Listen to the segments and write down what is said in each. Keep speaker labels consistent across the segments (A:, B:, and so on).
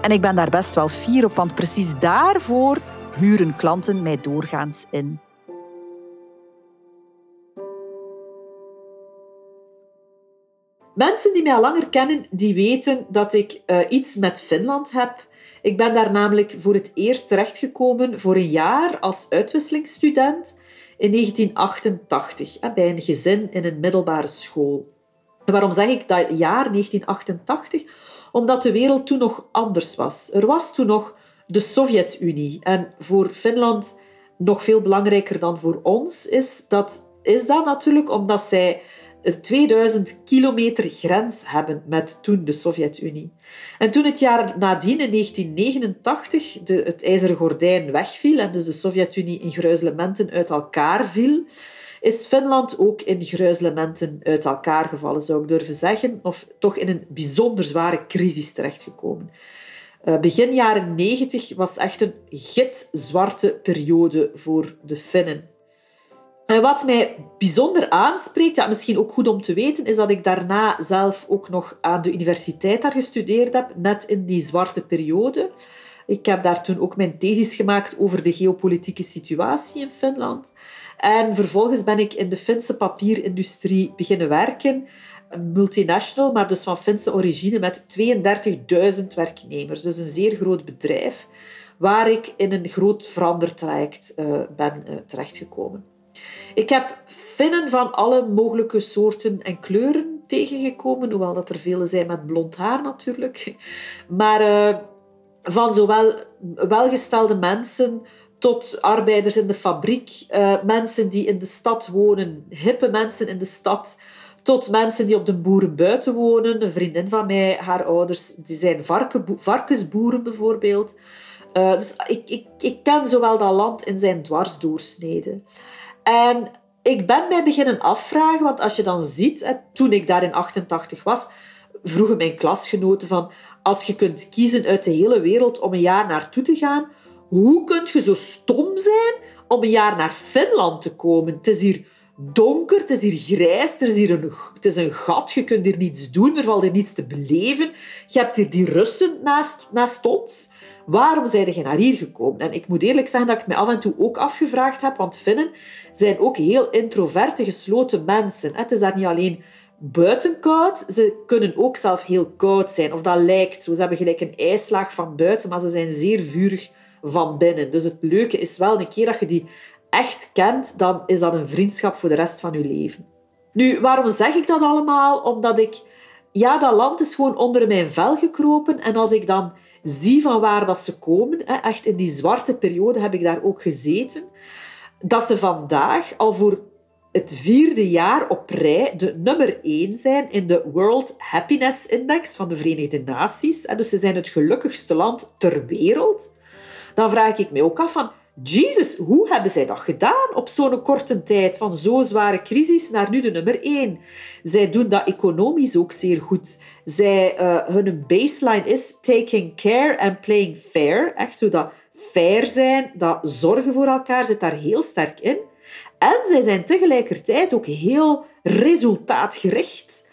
A: En ik ben daar best wel fier op, want precies daarvoor huren klanten mij doorgaans in.
B: Mensen die mij al langer kennen, die weten dat ik uh, iets met Finland heb. Ik ben daar namelijk voor het eerst terechtgekomen voor een jaar als uitwisselingsstudent in 1988 bij een gezin in een middelbare school. Waarom zeg ik dat jaar 1988? Omdat de wereld toen nog anders was. Er was toen nog de Sovjet-Unie. En voor Finland nog veel belangrijker dan voor ons is dat, is dat natuurlijk omdat zij 2000 kilometer grens hebben met toen de Sovjet-Unie. En toen het jaar nadien, in 1989, de, het ijzeren gordijn wegviel en dus de Sovjet-Unie in gruizelementen uit elkaar viel, is Finland ook in gruizelementen uit elkaar gevallen, zou ik durven zeggen, of toch in een bijzonder zware crisis terechtgekomen. Uh, begin jaren 90 was echt een gitzwarte periode voor de Finnen. En wat mij bijzonder aanspreekt, ja, misschien ook goed om te weten, is dat ik daarna zelf ook nog aan de universiteit daar gestudeerd heb, net in die zwarte periode. Ik heb daar toen ook mijn thesis gemaakt over de geopolitieke situatie in Finland. En vervolgens ben ik in de Finse papierindustrie beginnen werken. Een multinational, maar dus van Finse origine, met 32.000 werknemers. Dus een zeer groot bedrijf, waar ik in een groot verandertraject uh, ben uh, terechtgekomen. Ik heb Finnen van alle mogelijke soorten en kleuren tegengekomen, hoewel dat er vele zijn met blond haar natuurlijk. Maar uh, van zowel welgestelde mensen tot arbeiders in de fabriek, uh, mensen die in de stad wonen, hippe mensen in de stad, tot mensen die op de boeren buiten wonen. Een vriendin van mij, haar ouders, die zijn varkensboeren bijvoorbeeld. Uh, dus ik, ik, ik ken zowel dat land in zijn dwarsdoorsnede. En ik ben mij beginnen afvragen, want als je dan ziet, toen ik daar in 88 was, vroegen mijn klasgenoten van, als je kunt kiezen uit de hele wereld om een jaar naartoe te gaan, hoe kun je zo stom zijn om een jaar naar Finland te komen? Het is hier donker, het is hier grijs, er is hier een, het is een gat, je kunt hier niets doen, er valt hier niets te beleven. Je hebt hier die Russen naast, naast ons. Waarom zijn je naar hier gekomen? En ik moet eerlijk zeggen dat ik me af en toe ook afgevraagd heb, want Finnen zijn ook heel introverte, gesloten mensen. Het is daar niet alleen buiten koud, ze kunnen ook zelf heel koud zijn. Of dat lijkt zo. Ze hebben gelijk een ijslaag van buiten, maar ze zijn zeer vurig van binnen. Dus het leuke is wel, een keer dat je die echt kent, dan is dat een vriendschap voor de rest van je leven. Nu, waarom zeg ik dat allemaal? Omdat ik... Ja, dat land is gewoon onder mijn vel gekropen. En als ik dan zie van waar dat ze komen, echt in die zwarte periode heb ik daar ook gezeten, dat ze vandaag al voor het vierde jaar op rij de nummer één zijn in de World Happiness Index van de Verenigde Naties. Dus ze zijn het gelukkigste land ter wereld dan vraag ik me ook af van, Jezus, hoe hebben zij dat gedaan op zo'n korte tijd van zo'n zware crisis naar nu de nummer één? Zij doen dat economisch ook zeer goed. Zij, uh, hun baseline is taking care and playing fair. Echt zo dat fair zijn, dat zorgen voor elkaar zit daar heel sterk in. En zij zijn tegelijkertijd ook heel resultaatgericht.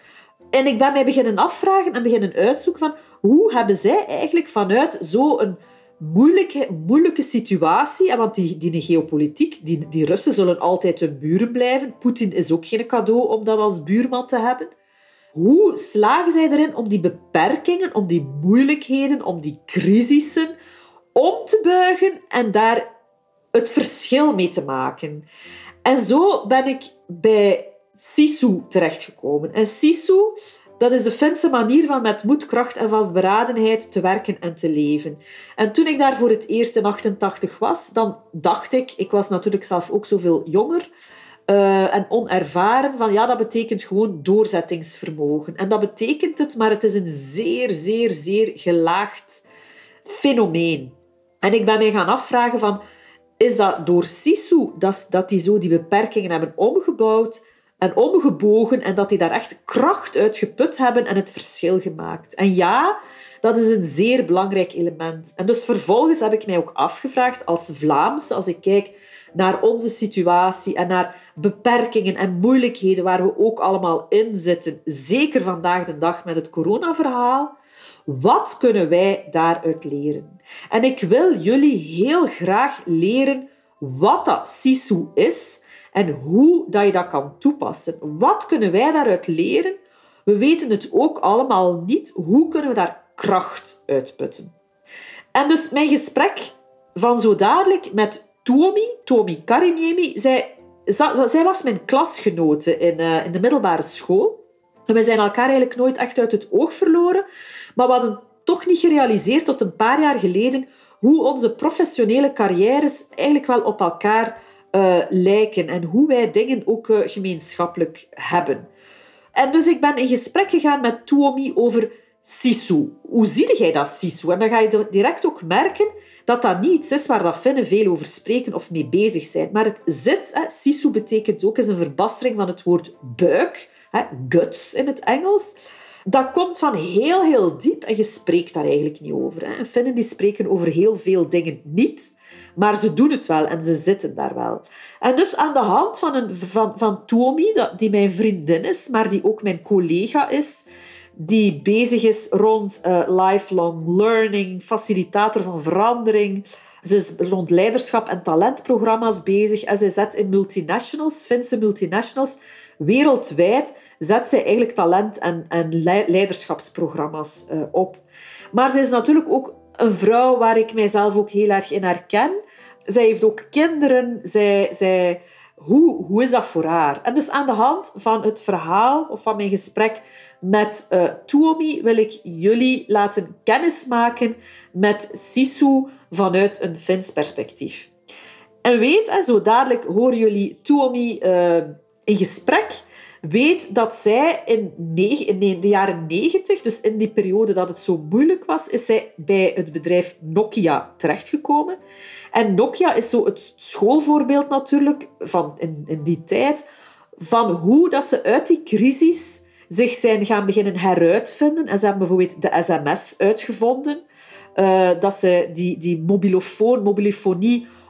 B: En ik ben mij beginnen afvragen en beginnen uitzoeken van hoe hebben zij eigenlijk vanuit zo'n moeilijke, moeilijke situatie. Want die, die geopolitiek, die, die Russen zullen altijd hun buren blijven. Poetin is ook geen cadeau om dat als buurman te hebben. Hoe slagen zij erin om die beperkingen, om die moeilijkheden, om die crisissen, om te buigen en daar het verschil mee te maken. En zo ben ik bij Sisu terechtgekomen. En Sisu, dat is de Finse manier van met moed, kracht en vastberadenheid te werken en te leven. En toen ik daar voor het eerst in 88 was, dan dacht ik, ik was natuurlijk zelf ook zoveel jonger uh, en onervaren, van ja, dat betekent gewoon doorzettingsvermogen. En dat betekent het, maar het is een zeer, zeer, zeer gelaagd fenomeen. En ik ben mij gaan afvragen van, is dat door Sisu dat, dat die zo die beperkingen hebben omgebouwd en omgebogen en dat die daar echt kracht uit geput hebben en het verschil gemaakt? En ja, dat is een zeer belangrijk element. En dus vervolgens heb ik mij ook afgevraagd als Vlaams, als ik kijk naar onze situatie en naar beperkingen en moeilijkheden waar we ook allemaal in zitten, zeker vandaag de dag met het coronaverhaal, wat kunnen wij daaruit leren? En ik wil jullie heel graag leren wat dat SISU is en hoe dat je dat kan toepassen. Wat kunnen wij daaruit leren? We weten het ook allemaal niet. Hoe kunnen we daar kracht uitputten? En dus mijn gesprek van zo dadelijk met Tuomi, Tuomi Kariniemi, zij, zij was mijn klasgenote in, uh, in de middelbare school. En we zijn elkaar eigenlijk nooit echt uit het oog verloren. Maar we hadden toch niet gerealiseerd tot een paar jaar geleden hoe onze professionele carrières eigenlijk wel op elkaar uh, lijken en hoe wij dingen ook uh, gemeenschappelijk hebben. En dus ik ben in gesprek gegaan met Tuomi over Sisu. Hoe zie jij dat, Sisu? En dan ga je direct ook merken dat dat niet iets is waar dat Finnen veel over spreken of mee bezig zijn. Maar het zit, hè, Sisu betekent ook, is een verbastering van het woord buik, hè, guts in het Engels dat komt van heel, heel diep en je spreekt daar eigenlijk niet over. Hè. Finnen die spreken over heel veel dingen niet, maar ze doen het wel en ze zitten daar wel. En dus aan de hand van, een, van, van Tomi, die mijn vriendin is, maar die ook mijn collega is, die bezig is rond uh, lifelong learning, facilitator van verandering. Ze is rond leiderschap en talentprogramma's bezig en zij zet in multinationals, Finse multinationals, wereldwijd zet zij eigenlijk talent- en, en leiderschapsprogramma's uh, op. Maar ze is natuurlijk ook een vrouw waar ik mijzelf ook heel erg in herken. Zij heeft ook kinderen. Zij, zij, hoe, hoe is dat voor haar? En dus aan de hand van het verhaal of van mijn gesprek met uh, Tuomi wil ik jullie laten kennismaken met Sisu vanuit een Fins perspectief. En weet, zo dadelijk horen jullie Tuomi uh, in gesprek weet dat zij in, in de jaren 90, dus in die periode dat het zo moeilijk was, is zij bij het bedrijf Nokia terechtgekomen. En Nokia is zo het schoolvoorbeeld natuurlijk van in, in die tijd van hoe dat ze uit die crisis zich zijn gaan beginnen heruitvinden. En ze hebben bijvoorbeeld de sms uitgevonden. Uh, dat ze die, die mobilofoon,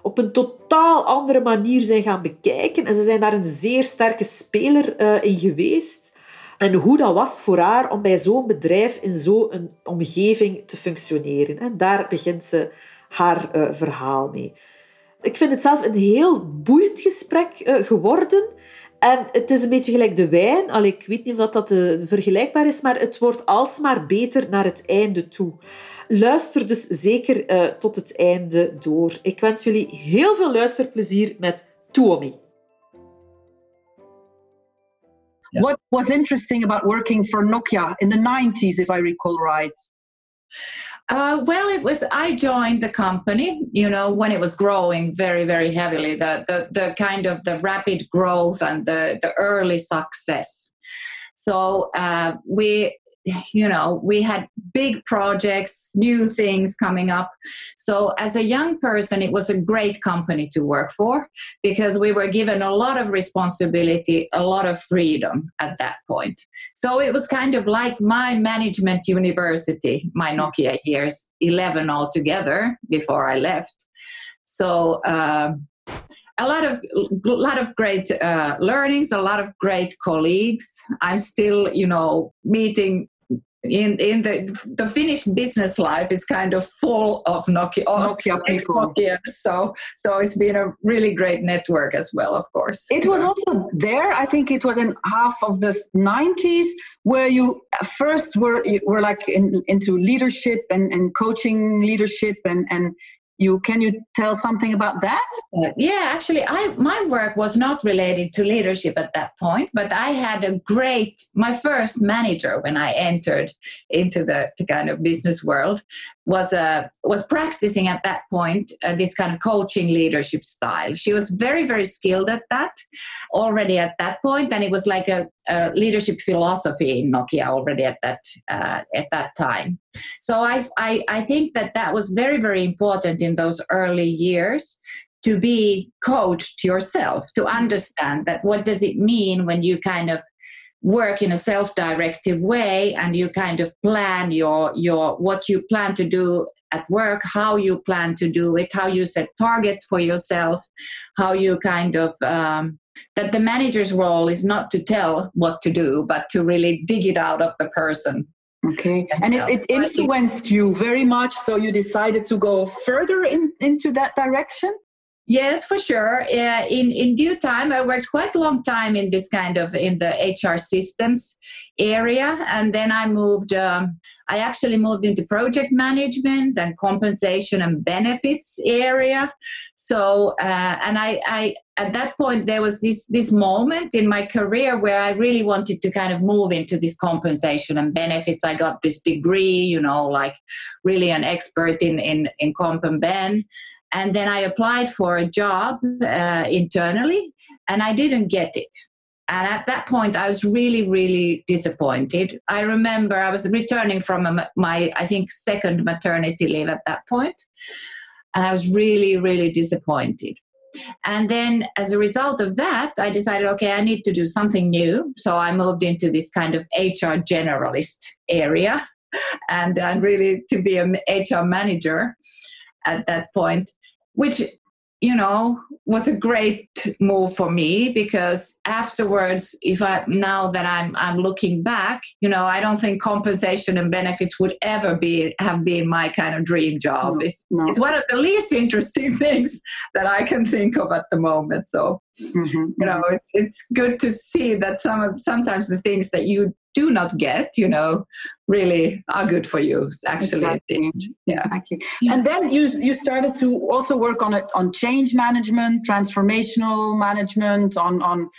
B: op een totaal andere manier zijn gaan bekijken. En ze zijn daar een zeer sterke speler uh, in geweest. En hoe dat was voor haar om bij zo'n bedrijf in zo'n omgeving te functioneren. En daar begint ze haar uh, verhaal mee. Ik vind het zelf een heel boeiend gesprek uh, geworden. En het is een beetje gelijk de wijn. Al, ik weet niet of dat, dat vergelijkbaar is, maar het wordt alsmaar beter naar het einde toe. Luister dus zeker uh, tot het einde door. Ik wens jullie heel veel luisterplezier met Tuomi.
C: What was interesting about working for Nokia in the 90s, if I recall right?
D: Uh, well, it was. I joined the company, you know, when it was growing very, very heavily. The the, the kind of the rapid growth and the the early success. So uh, we you know we had big projects new things coming up. So as a young person it was a great company to work for because we were given a lot of responsibility a lot of freedom at that point. So it was kind of like my management university my nokia years 11 altogether before i left. So uh, a lot of a lot of great uh, learnings a lot of great colleagues. I'm still you know meeting in in the the Finnish business life is kind of full of Nokia,
C: Nokia people.
D: Nokia. So so it's been a really great network as well, of course.
C: It was also there. I think it was in half of the 90s where you first were were like in, into leadership and, and coaching leadership and and you can you tell something about that?
D: Uh, yeah actually i my work was not related to leadership at that point but i had a great my first manager when i entered into the, the kind of business world was uh, was practicing at that point uh, this kind of coaching leadership style. She was very very skilled at that already at that point and it was like a, a leadership philosophy in nokia already at that uh, at that time. So I, I i think that that was very very important in those early years to be coached yourself to understand that what does it mean when you kind of work in a self-directive way and you kind of plan your your what you plan to do at work how you plan to do it how you set targets for yourself how you kind of um, that the manager's role is not to tell what to do but to really dig it out of the person.
C: Okay. And it, it influenced you very much so you decided to go further in, into that direction
D: Yes, for sure. Uh, in in due time, I worked quite a long time in this kind of in the HR systems area, and then I moved. Um, I actually moved into project management and compensation and benefits area. So, uh, and I, I at that point there was this this moment in my career where I really wanted to kind of move into this compensation and benefits. I got this degree, you know, like really an expert in in in comp and ben and then I applied for a job uh, internally and I didn't get it. And at that point, I was really, really disappointed. I remember I was returning from a, my, I think, second maternity leave at that point, and I was really, really disappointed. And then, as a result of that, I decided, okay, I need to do something new. So I moved into this kind of HR generalist area, and and really to be an HR manager at that point which you know was a great move for me because afterwards if i now that i'm i'm looking back you know i don't think compensation and benefits would ever be have been my kind of dream job no, it's no. it's one of the least interesting things that i can think of at the moment so mm-hmm. you know it's it's good to see that some of sometimes the things that you do not get, you know, really are good for you. Actually,
C: exactly. Yeah. exactly. And then you you started to also work on it on change management, transformational management, on on.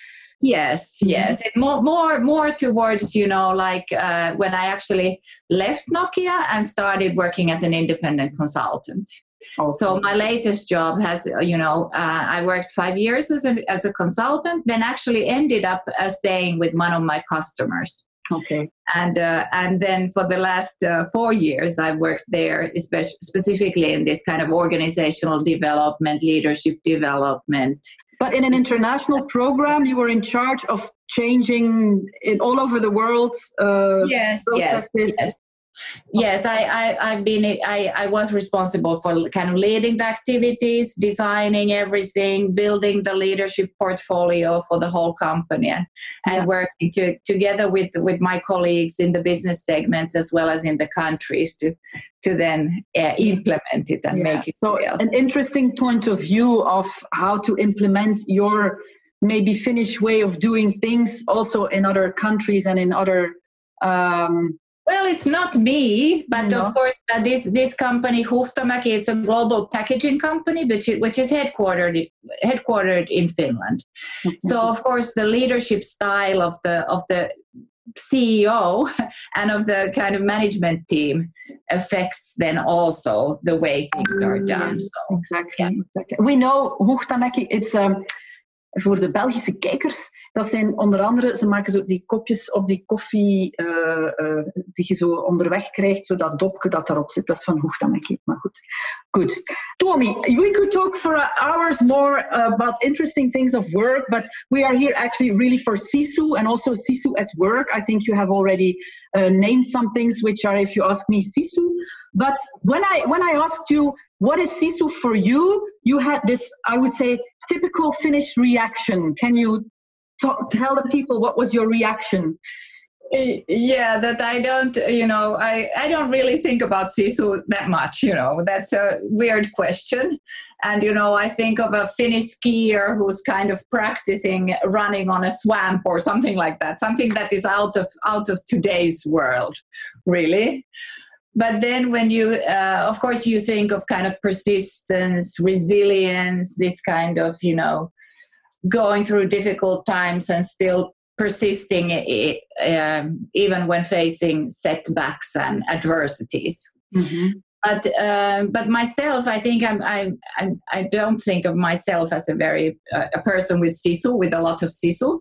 D: Yes, mm-hmm. yes, and more, more, more towards you know, like uh, when I actually left Nokia and started working as an independent consultant. So my latest job has, you know, uh, I worked five years as a, as a consultant, then actually ended up uh, staying with one of my customers.
C: Okay.
D: And uh, and then for the last uh, four years, I worked there, especially specifically in this kind of organizational development, leadership development.
C: But in an international program, you were in charge of changing it all over the world.
D: Uh, yes, yes, yes, Yes, I, I, have been, I, I was responsible for kind of leading the activities, designing everything, building the leadership portfolio for the whole company, and, yeah. working to, together with, with my colleagues in the business segments as well as in the countries to, to then uh, implement it and yeah. make it.
C: So, real. an interesting point of view of how to implement your maybe Finnish way of doing things also in other countries and in other um,
D: well, it's not me, but no. of course, uh, this this company Huhtamäki, it's a global packaging company, which is, which is headquartered headquartered in Finland. Mm-hmm. So, of course, the leadership style of the of the CEO and of the kind of management team affects then also the way things are done.
C: Yes, so, exactly, yeah. exactly. We know Huhtamäki. It's um, voor de Belgische kijkers, dat zijn onder andere, ze maken zo die kopjes op die koffie uh, uh, die je zo onderweg krijgt, zo dat dopje dat daarop zit, dat is van Hoogtamekkie. Maar goed. Good. Tommy, we could talk for hours more about interesting things of work, but we are here actually really for Sisu and also Sisu at work. I think you have already named some things which are, if you ask me, Sisu. But when I when I asked you what is Sisu for you, you had this, I would say, typical Finnish reaction. Can you talk, tell the people what was your reaction?
D: Eh, yeah that i don't you know i i don't really think about sisu that much you know that's a weird question and you know i think of a finnish skier who's kind of practicing running on a swamp or something like that something that is out of out of today's world really but then when you uh, of course you think of kind of persistence resilience this kind of you know going through difficult times and still persisting um, even when facing setbacks and adversities. Mm-hmm. But um, but myself, I think I'm, I'm, I'm I don't think of myself as a very uh, a person with sisu with a lot of sisu.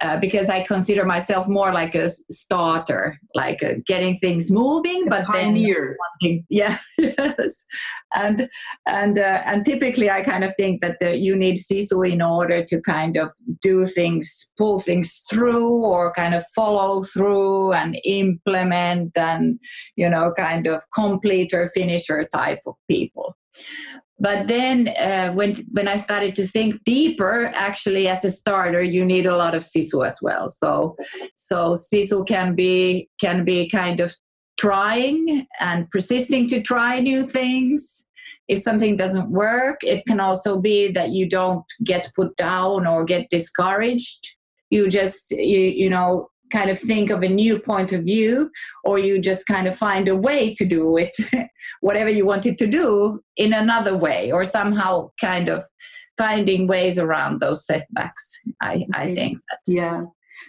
D: Uh, because I consider myself more like a starter, like uh, getting things moving, but
C: pioneer.
D: then yeah, yes, and and uh, and typically I kind of think that the, you need sisu in order to kind of do things, pull things through, or kind of follow through and implement, and you know, kind of completer finisher type of people. But then uh, when when I started to think deeper, actually as a starter, you need a lot of sisu as well. So so sisu can be can be kind of trying and persisting to try new things. If something doesn't work, it can also be that you don't get put down or get discouraged. You just you you know kind of think of a new point of view or you just kind of find a way to do it whatever you wanted to do in another way or somehow kind of finding ways around those setbacks i, I think
C: yeah.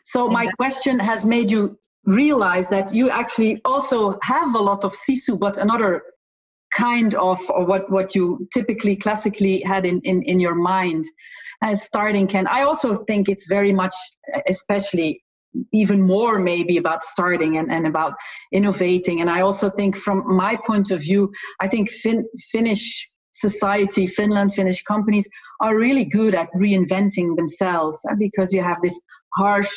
C: So my question has made you realize that you actually also have a lot of sisu but another kind of or what what you typically classically had in in, in your mind as starting can. I also think it's very much especially even more maybe about starting and, and about innovating. And I also think from my point of view, I think fin- Finnish society, Finland, Finnish companies are really good at reinventing themselves uh, because you have this harsh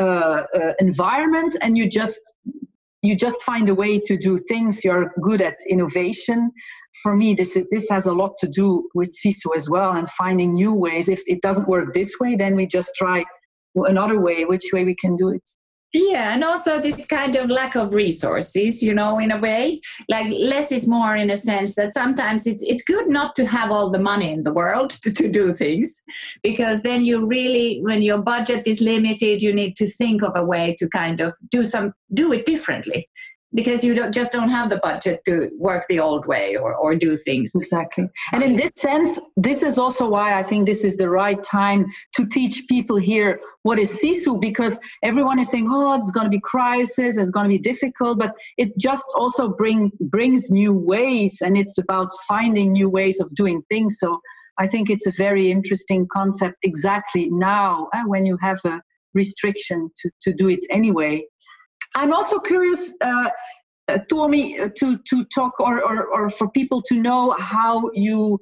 C: uh, uh, environment and you just you just find a way to do things. You're good at innovation. For me, this is, this has a lot to do with Sisu as well, and finding new ways. If it doesn't work this way, then we just try another way which way we can do it.
D: Yeah and also this kind of lack of resources you know in a way. Like less is more in a sense that sometimes it's it's good not to have all the money in the world to, to do things because then you really when your budget is limited you need to think of a way to kind of do some do it differently because you don't, just don't have the budget to work the old way or, or do things.
C: Exactly. And in this sense, this is also why I think this is the right time to teach people here what is Sisu because everyone is saying, oh, it's going to be crisis, it's going to be difficult, but it just also bring brings new ways and it's about finding new ways of doing things. So I think it's a very interesting concept exactly now uh, when you have a restriction to, to do it anyway. I'm also curious, uh, uh, Tuomi, to to talk or, or or for people to know how you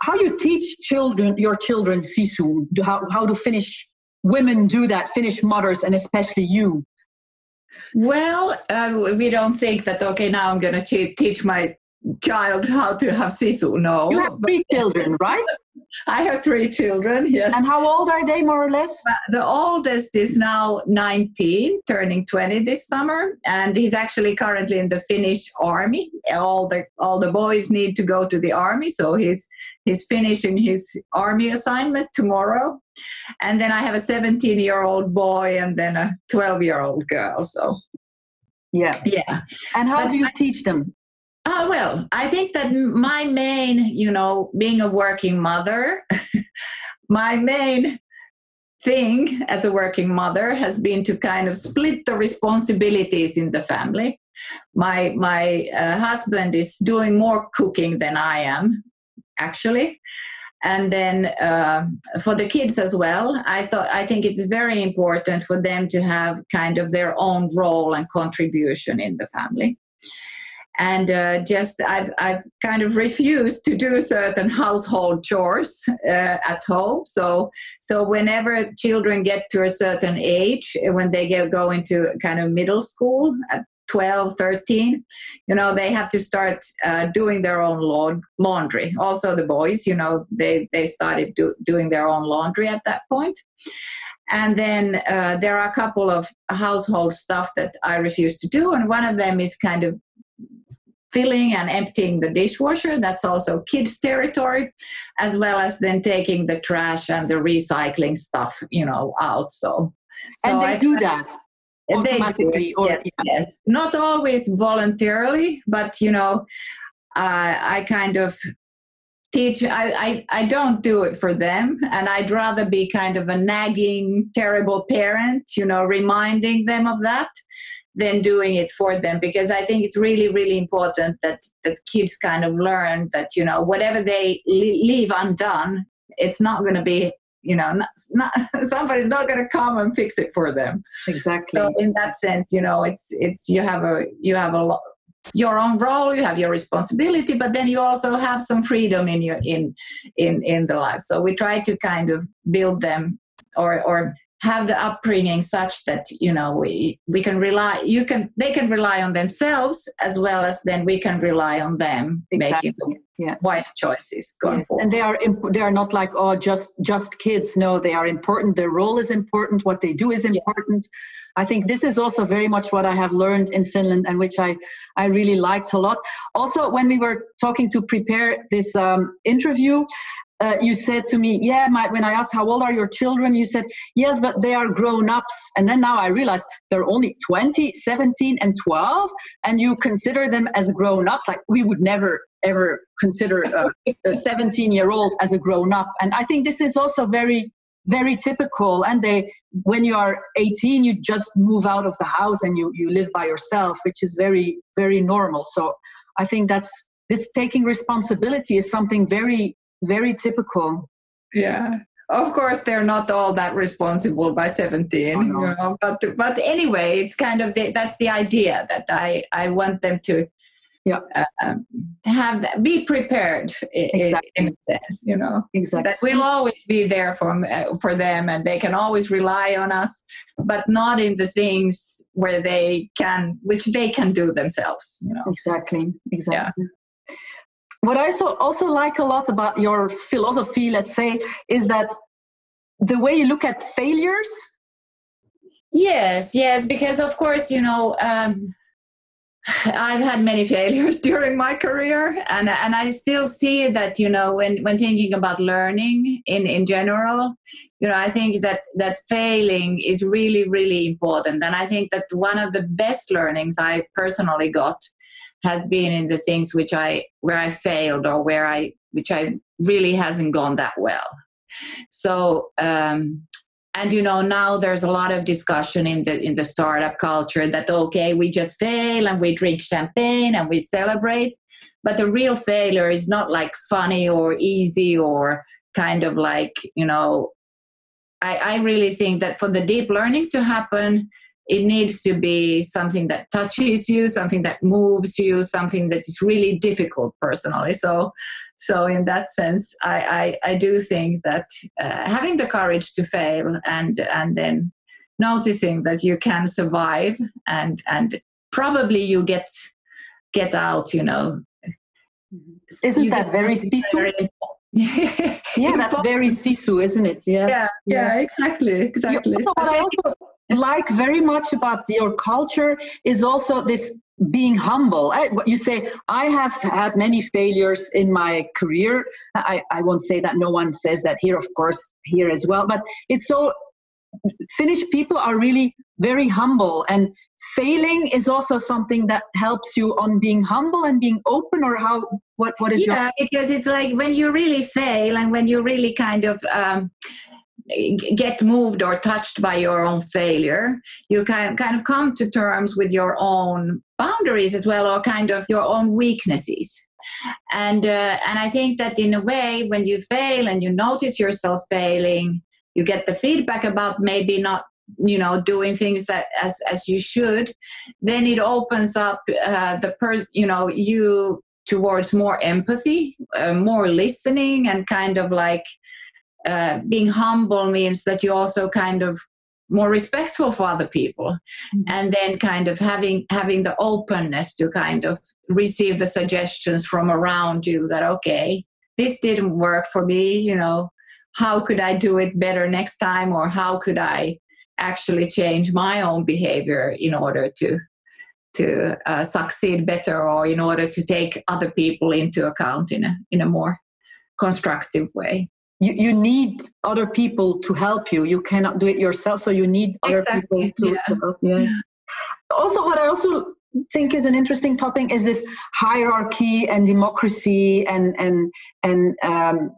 C: how you teach children your children sisu how how to Finnish women do that Finnish mothers and especially you.
D: Well, uh, we don't think that. Okay, now I'm going to teach my child how to have sisu. No,
C: you have three children, right?
D: I have three children, yes.
C: And how old are they, more or less?
D: Uh, the oldest is now 19, turning 20 this summer, and he's actually currently in the Finnish army. All the all the boys need to go to the army, so he's he's finishing his army assignment tomorrow. And then I have a 17 year old boy and then a 12 year old girl. So
C: yeah,
D: yeah.
C: And how but do you I, teach them?
D: Uh, well, I think that my main, you know, being a working mother, my main thing as a working mother has been to kind of split the responsibilities in the family. My my uh, husband is doing more cooking than I am, actually, and then uh, for the kids as well. I thought I think it's very important for them to have kind of their own role and contribution in the family and uh, just I've, I've kind of refused to do certain household chores uh, at home so so whenever children get to a certain age when they get go into kind of middle school at 12 13 you know they have to start uh, doing their own laundry also the boys you know they they started do, doing their own laundry at that point And then uh, there are a couple of household stuff that I refuse to do. And one of them is kind of filling and emptying the dishwasher. That's also kids' territory, as well as then taking the trash and the recycling stuff, you know, out. So,
C: so and they
D: I,
C: do that automatically,
D: or yes, yeah. yes, not always voluntarily, but you know, uh, I kind of teach I, I i don't do it for them and i'd rather be kind of a nagging terrible parent you know reminding them of that than doing it for them because i think it's really really important that that kids kind of learn that you know whatever they leave undone it's not going to be you know not, not somebody's not going to come and fix it for them.
C: Exactly.
D: So in that sense you know it's it's you have a you have a lot your own role you have your responsibility but then you also have some freedom in your in in in the life. So we try to kind of build them or or have the upbringing such that you know we we can rely you can they can rely on themselves as well as then we can rely on them exactly. making yeah. wise choices going yes. forward
C: and they are imp- they are not like oh just just kids no they are important their role is important what they do is important yeah I think this is also very much what I have learned in Finland and which I, I really liked a lot. Also, when we were talking to prepare this um, interview, uh, you said to me, yeah, my, when I asked how old are your children, you said, yes, but they are grown ups. And then now I realized they're only 20, 17, and 12, and you consider them as grown ups. Like we would never, ever consider a 17 year old as a grown up. And I think this is also very very typical and they when you are 18 you just move out of the house and you you live by yourself which is very very normal so i think that's this taking responsibility is something very very typical
D: yeah of course they're not all that responsible by 17 oh, no. you know, but but anyway it's kind of the, that's the idea that i i want them to
C: yeah.
D: Um, have that, be prepared exactly. in, in, a sense, you know.
C: Exactly.
D: That we'll always be there for uh, for them, and they can always rely on us, but not in the things where they can, which they can do themselves. You know.
C: Exactly. Exactly. Yeah. What I so also like a lot about your philosophy, let's say, is that the way you look at failures.
D: Yes, yes, because of course, you know. Um, I've had many failures during my career, and and I still see that you know when when thinking about learning in in general, you know I think that that failing is really really important, and I think that one of the best learnings I personally got has been in the things which I where I failed or where I which I really hasn't gone that well. So um, and you know now there's a lot of discussion in the in the startup culture that okay we just fail and we drink champagne and we celebrate but the real failure is not like funny or easy or kind of like you know i i really think that for the deep learning to happen it needs to be something that touches you something that moves you something that is really difficult personally. So so in that sense i i, I do think that uh, having the courage to fail and and then noticing that you can survive and and probably you get get out you know.
C: Isn't you that very sisu yeah that's very sisu isn't it
D: yes. yeah yeah yes. exactly exactly
C: what i also like very much about your culture is also this being humble. I, you say, I have had many failures in my career. I, I won't say that no one says that here, of course, here as well, but it's so Finnish people are really very humble and failing is also something that helps you on being humble and being open or how what what is
D: yeah your- because it's like when you really fail and when you really kind of um, get moved or touched by your own failure you can kind of come to terms with your own boundaries as well or kind of your own weaknesses. And uh, and i think that in a way when you fail and you notice yourself failing you get the feedback about maybe not you know doing things that as as you should then it opens up uh, the per you know you towards more empathy uh, more listening and kind of like uh, being humble means that you also kind of more respectful for other people mm-hmm. and then kind of having having the openness to kind of receive the suggestions from around you that okay this didn't work for me you know how could I do it better next time, or how could I actually change my own behavior in order to to uh, succeed better, or in order to take other people into account in a in a more constructive way.
C: You, you need other people to help you. You cannot do it yourself, so you need other
D: exactly.
C: people to,
D: yeah.
C: to help. Yeah. yeah. Also, what I also think is an interesting topic is this hierarchy and democracy and and and um,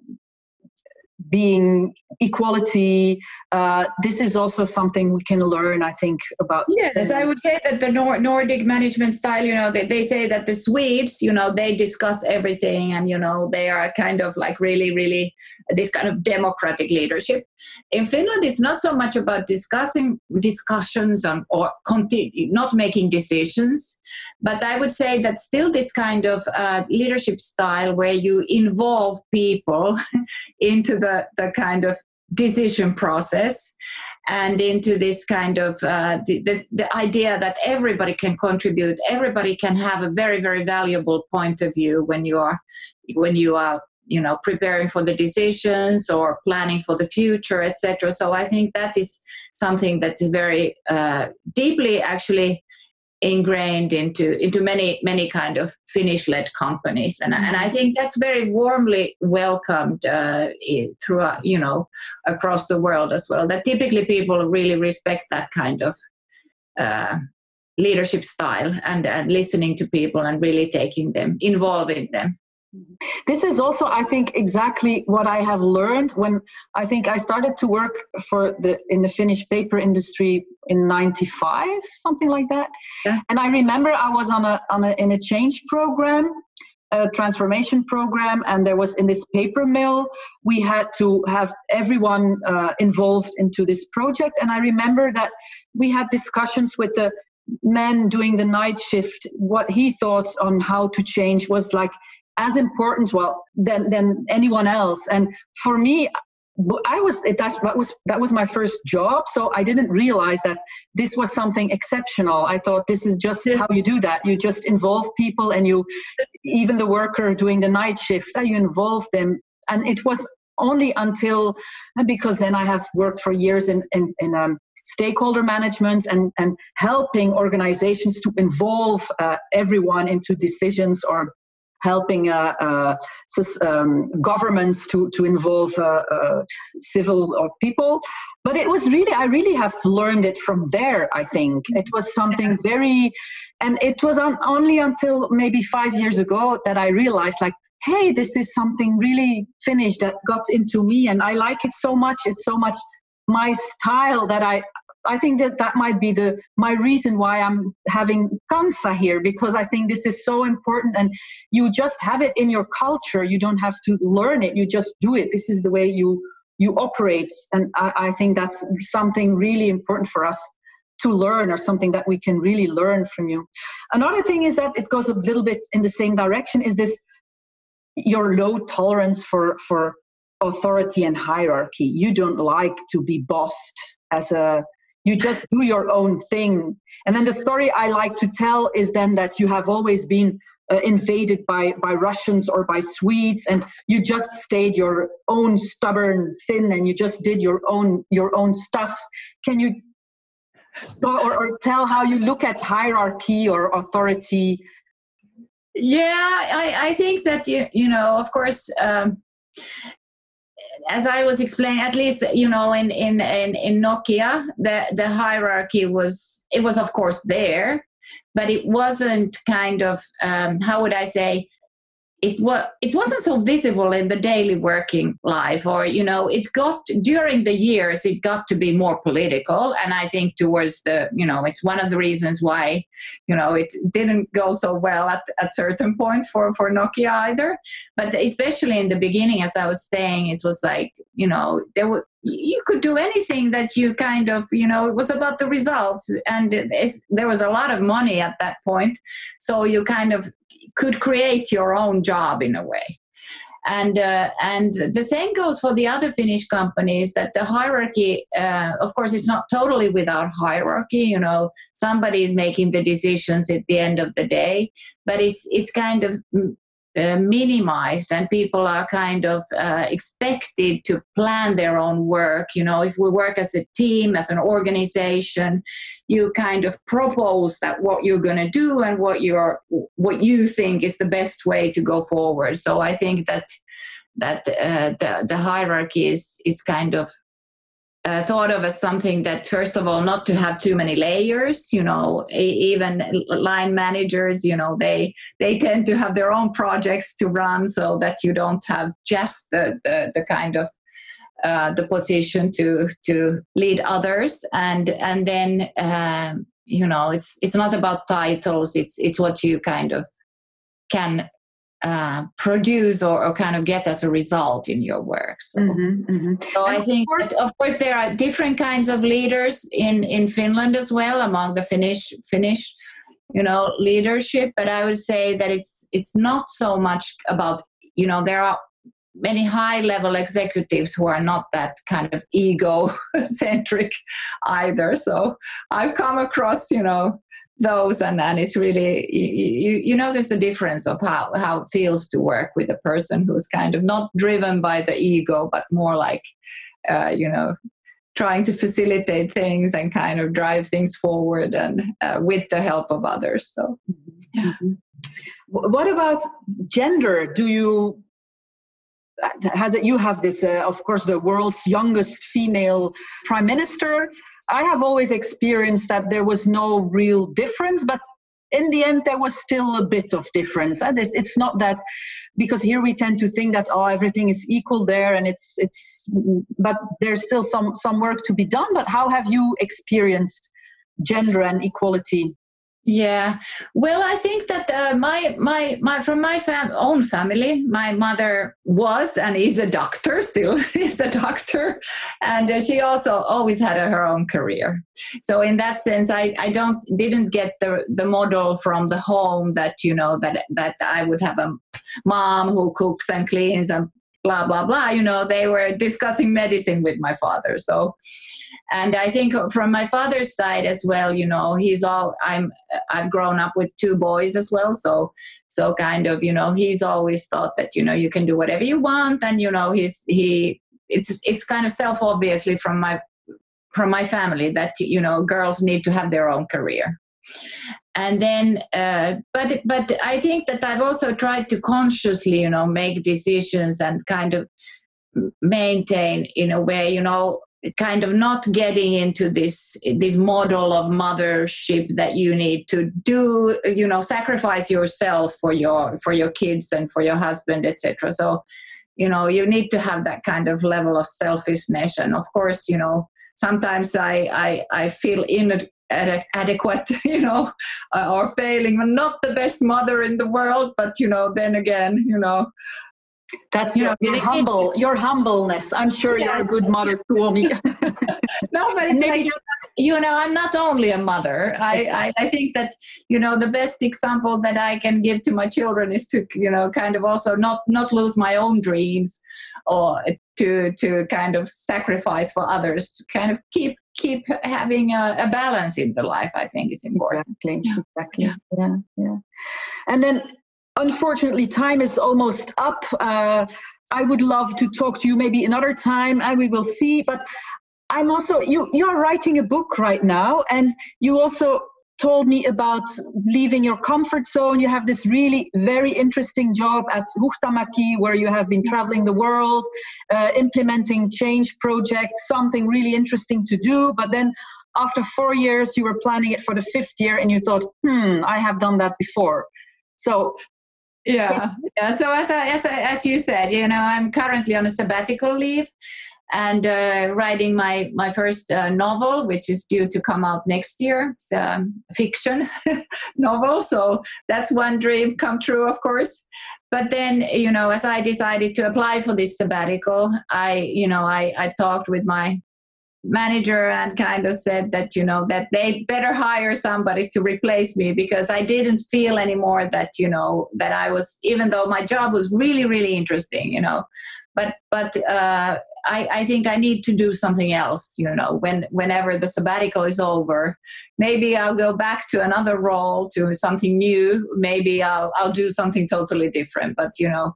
C: being equality. Uh, this is also something we can learn, I think, about.
D: Yes, I would say that the Nord- Nordic management style, you know, they, they say that the Swedes, you know, they discuss everything and, you know, they are kind of like really, really this kind of democratic leadership. In Finland, it's not so much about discussing discussions on, or continue, not making decisions, but I would say that still this kind of uh, leadership style where you involve people into the, the kind of decision process and into this kind of uh, the, the, the, idea that everybody can contribute everybody can have a very very valuable point of view when you are when you are you know preparing for the decisions or planning for the future etc so i think that is something that is very uh, deeply actually ingrained into into many many kind of Finnish led companies. And and I think that's very warmly welcomed uh, throughout you know across the world as well that typically people really respect that kind of uh, leadership style and and listening to people and really taking them involving them
C: this is also, I think, exactly what I have learned when I think I started to work for the in the Finnish paper industry in '95, something like that. Yeah. And I remember I was on a on a in a change program, a transformation program, and there was in this paper mill we had to have everyone uh, involved into this project. And I remember that we had discussions with the men doing the night shift. What he thought on how to change was like as important well than than anyone else and for me I was that's that was that was my first job, so I didn't realize that this was something exceptional. I thought this is just how you do that. You just involve people, and you even the worker doing the night shift, you involve them. And it was only until because then I have worked for years in in, in um, stakeholder management and and helping organizations to involve uh, everyone into decisions or helping uh, uh, um, governments to, to involve uh, civil or people. But it was really, I really have learned it from there, I think. It was something very, and it was on, only until maybe five years ago that I realized, like, hey, this is something really Finnish that got into me, and I like it so much. It's so much my style that I I think that that might be the my reason why I'm having Kansa here because I think this is so important and you just have it in your culture. You don't have to learn it. You just do it. This is the way you you operate, and I, I think that's something really important for us to learn or something that we can really learn from you. Another thing is that it goes a little bit in the same direction. Is this your low tolerance for for authority and hierarchy? You don't like to be bossed as a you just do your own thing. And then the story i like to tell is then that you have always been uh, invaded by by russians or by swedes and you just stayed your own stubborn thin and you just did your own your own stuff. Can you or, or tell how you look at hierarchy or authority?
D: Yeah i i think that you you know of course um, as I was explaining, at least you know, in in in, in Nokia, the the hierarchy was it was of course there, but it wasn't kind of um, how would I say it was it wasn't so visible in the daily working life or you know it got during the years it got to be more political. And i think towards the you know it's one of the reasons why you know it didn't go so well at at certain point for for nokia either. But especially in the beginning as i was saying it was like you know there were you could do anything that you kind of you know it was about the results. And there was a lot of money at that point. So you kind of could create your own job in a way and uh, and the same goes for the other Finnish companies that the hierarchy, uh, of course, it's not totally without hierarchy. You know, somebody is making the decisions at the end of the day, but it's it's kind of uh, minimized and people are kind of uh, expected to plan their own work you know if we work as a team as an organization you kind of propose that what you're going to do and what you're what you think is the best way to go forward. So i think that that uh, the, the hierarchy is is kind of uh, thought of as something that first of all not to have too many layers you know even line managers you know they they tend to have their own projects to run so that you don't have just the the, the kind of uh, the position to to lead others and and then um, you know it's it's not about titles it's it's what you kind of can uh, produce or, or, kind of get as a result in your work. So, mm-hmm, mm-hmm. so I think, of course, of course, there are different kinds of leaders in in Finland as well among the Finnish Finnish, you know, leadership. But I would say that it's it's not so much about you know there are many high level executives who are not that kind of ego centric either so i've come across you know those and, and it's really you, you notice the difference of how, how it feels to work with a person who's kind of not driven by the ego but more like uh, you know trying to facilitate things and kind of drive things forward and uh, with the help of others so yeah.
C: Mm-hmm. what about gender do you has it you have this uh, of course the world's youngest female prime minister I have always experienced that there was no real difference, but in the end, there was still a bit of difference. And it's not that because here we tend to think that oh everything is equal there and it's it's but there's still some some work to be done but how have you experienced gender and equality
D: yeah, well, I think that uh, my my my from my fam- own family, my mother was and is a doctor still is a doctor, and uh, she also always had a, her own career. So in that sense, I I don't didn't get the the model from the home that you know that that I would have a mom who cooks and cleans and blah blah blah. You know, they were discussing medicine with my father, so and i think from my father's side as well you know he's all i'm i've grown up with two boys as well. So so kind of you know he's always thought that you know you can do whatever you want. And you know he's he it's it's kind of self obviously from my from my family that you know girls need to have their own career. And then uh, but but i think that i've also tried to consciously you know make decisions and kind of maintain in a way you know kind of not getting into this this model of mothership that you need to do you know sacrifice yourself for your for your kids and for your husband etc so you know you need to have that kind of level of selfishness. And of course you know sometimes i i, I feel inadequate you know or failing. I'm not the best mother in the world but you know then again you know
C: that's you your, know, your humble, your humbleness. I'm sure yeah. you're a good mother, Tuomi.
D: no, but it's Maybe like you know, I'm not only a mother. I, I, I think that you know the best example that I can give to my children is to you know kind of also not not lose my own dreams or to to kind of sacrifice for others to kind of keep keep having a, a balance in the life. I think is important.
C: Exactly. Yeah. Exactly. Yeah. yeah. Yeah. And then unfortunately, time is almost up. Uh, I would love to talk to you maybe another time, and we will see. But I'm also you. You are writing a book right now, and you also told me about leaving your comfort zone. You have this really very interesting job at Huhtamäki, where you have been traveling the world, uh, implementing change projects, something really interesting to do. But then after four years, you were planning it for the fifth year, and you thought, hmm, I have done that before. So
D: yeah yeah. So as I, as I, as you said you know i'm currently on a sabbatical leave and uh, writing my my first uh, novel which is due to come out next year. It's a fiction novel so that's one dream come true of course. But then you know as i decided to apply for this sabbatical i you know i i talked with my manager and kind of said that you know that they better hire somebody to replace me because i didn't feel anymore that you know that i was even though my job was really really interesting you know but but uh, I, I think I need to do something else. You know, when whenever the sabbatical is over, maybe I'll go back to another role, to something new. Maybe I'll I'll do something totally different. But you know,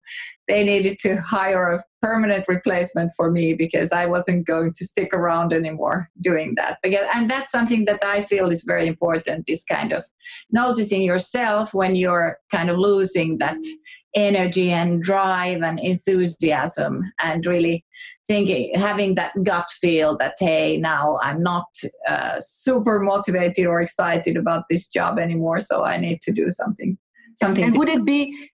D: they needed to hire a permanent replacement for me because I wasn't going to stick around anymore doing that. Because and that's something that I feel is very important. This kind of noticing yourself when you're kind of losing that energy and drive and enthusiasm and really thinking having that gut feel that hey now i'm not uh, super motivated or excited about this job anymore so i need to do something something
C: and would it be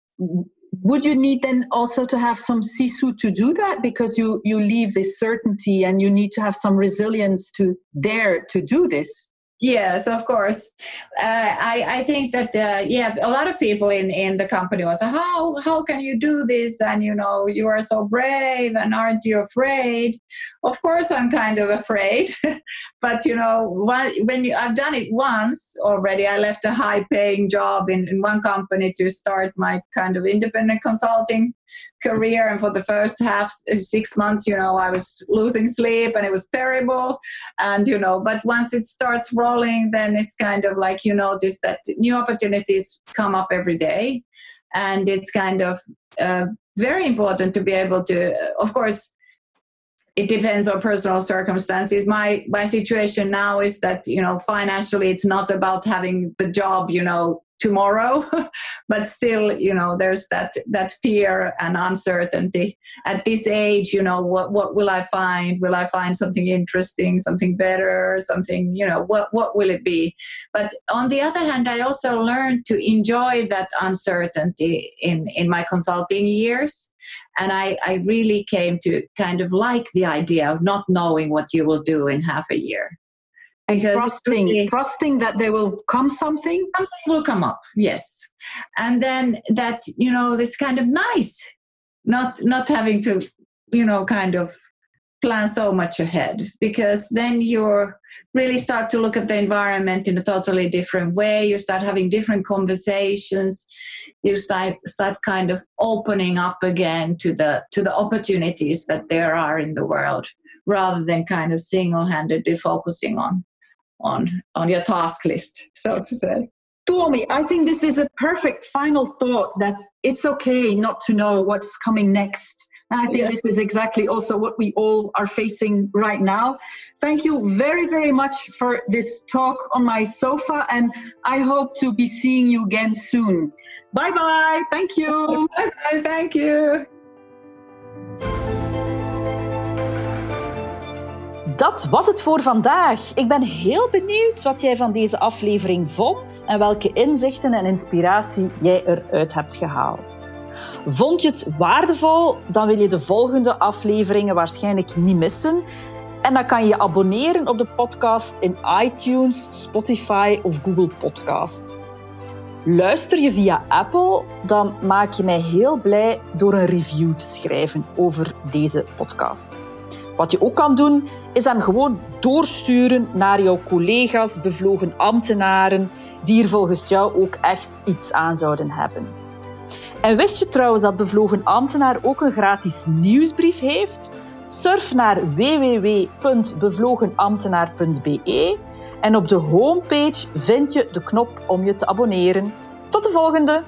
C: would you need then also to have some sisu to do that? Because you you leave this certainty and you need to have some resilience to dare to do this
D: Yes, of course. Uh, I I think that uh, yeah, a lot of people in in the company was how how can you do this? And you know, you are so brave, and aren't you afraid? Of course, I'm kind of afraid, but you know, when you, I've done it once already, I left a high paying job in in one company to start my kind of independent consulting career and for the first half six months you know i was losing sleep and it was terrible. And you know but once it starts rolling then it's kind of like you notice that new opportunities come up every day. And it's kind of uh, very important to be able to of course it depends on personal circumstances. My my situation now is that you know financially it's not about having the job you know tomorrow but still you know there's that that fear and uncertainty. At this age you know what what will i find? Will i find something interesting something better something you know what what will it be? But on the other hand i also learned to enjoy that uncertainty in in my consulting years. And I, I really came to kind of like the idea of not knowing what you will do in half a year
C: because trusting really, trusting that there will come something?
D: Something will come up yes. And then that you know it's kind of nice not not having to you know kind of plan so much ahead. Because then you're really start to look at the environment in a totally different way. You start having different conversations. You start start kind of opening up again to the to the opportunities that there are in the world rather than kind of single-handedly focusing on on on your task list, so to say.
C: Tuomi, I think this is a perfect final thought that it's okay not to know what's coming next. And I think yes. this is exactly also what we all are facing right now. Thank you very, very much for this talk on my sofa, and I hope to be seeing you again soon. Bye bye. Thank you.
D: Bye bye. Thank you.
A: Dat was het voor vandaag. Ik ben heel benieuwd wat jij van deze aflevering vond en welke inzichten en inspiratie jij eruit hebt gehaald. Vond je het waardevol? Dan wil je de volgende afleveringen waarschijnlijk niet missen. En dan kan je je abonneren op de podcast in iTunes, Spotify of Google Podcasts. Luister je via Apple, dan maak je mij heel blij door een review te schrijven over deze podcast. Wat je ook kan doen, is hem gewoon doorsturen naar jouw collega's, bevlogen ambtenaren, die er volgens jou ook echt iets aan zouden hebben. En wist je trouwens dat Bevlogen Ambtenaar ook een gratis nieuwsbrief heeft? Surf naar www.bevlogenambtenaar.be en op de homepage vind je de knop om je te abonneren. Tot de volgende!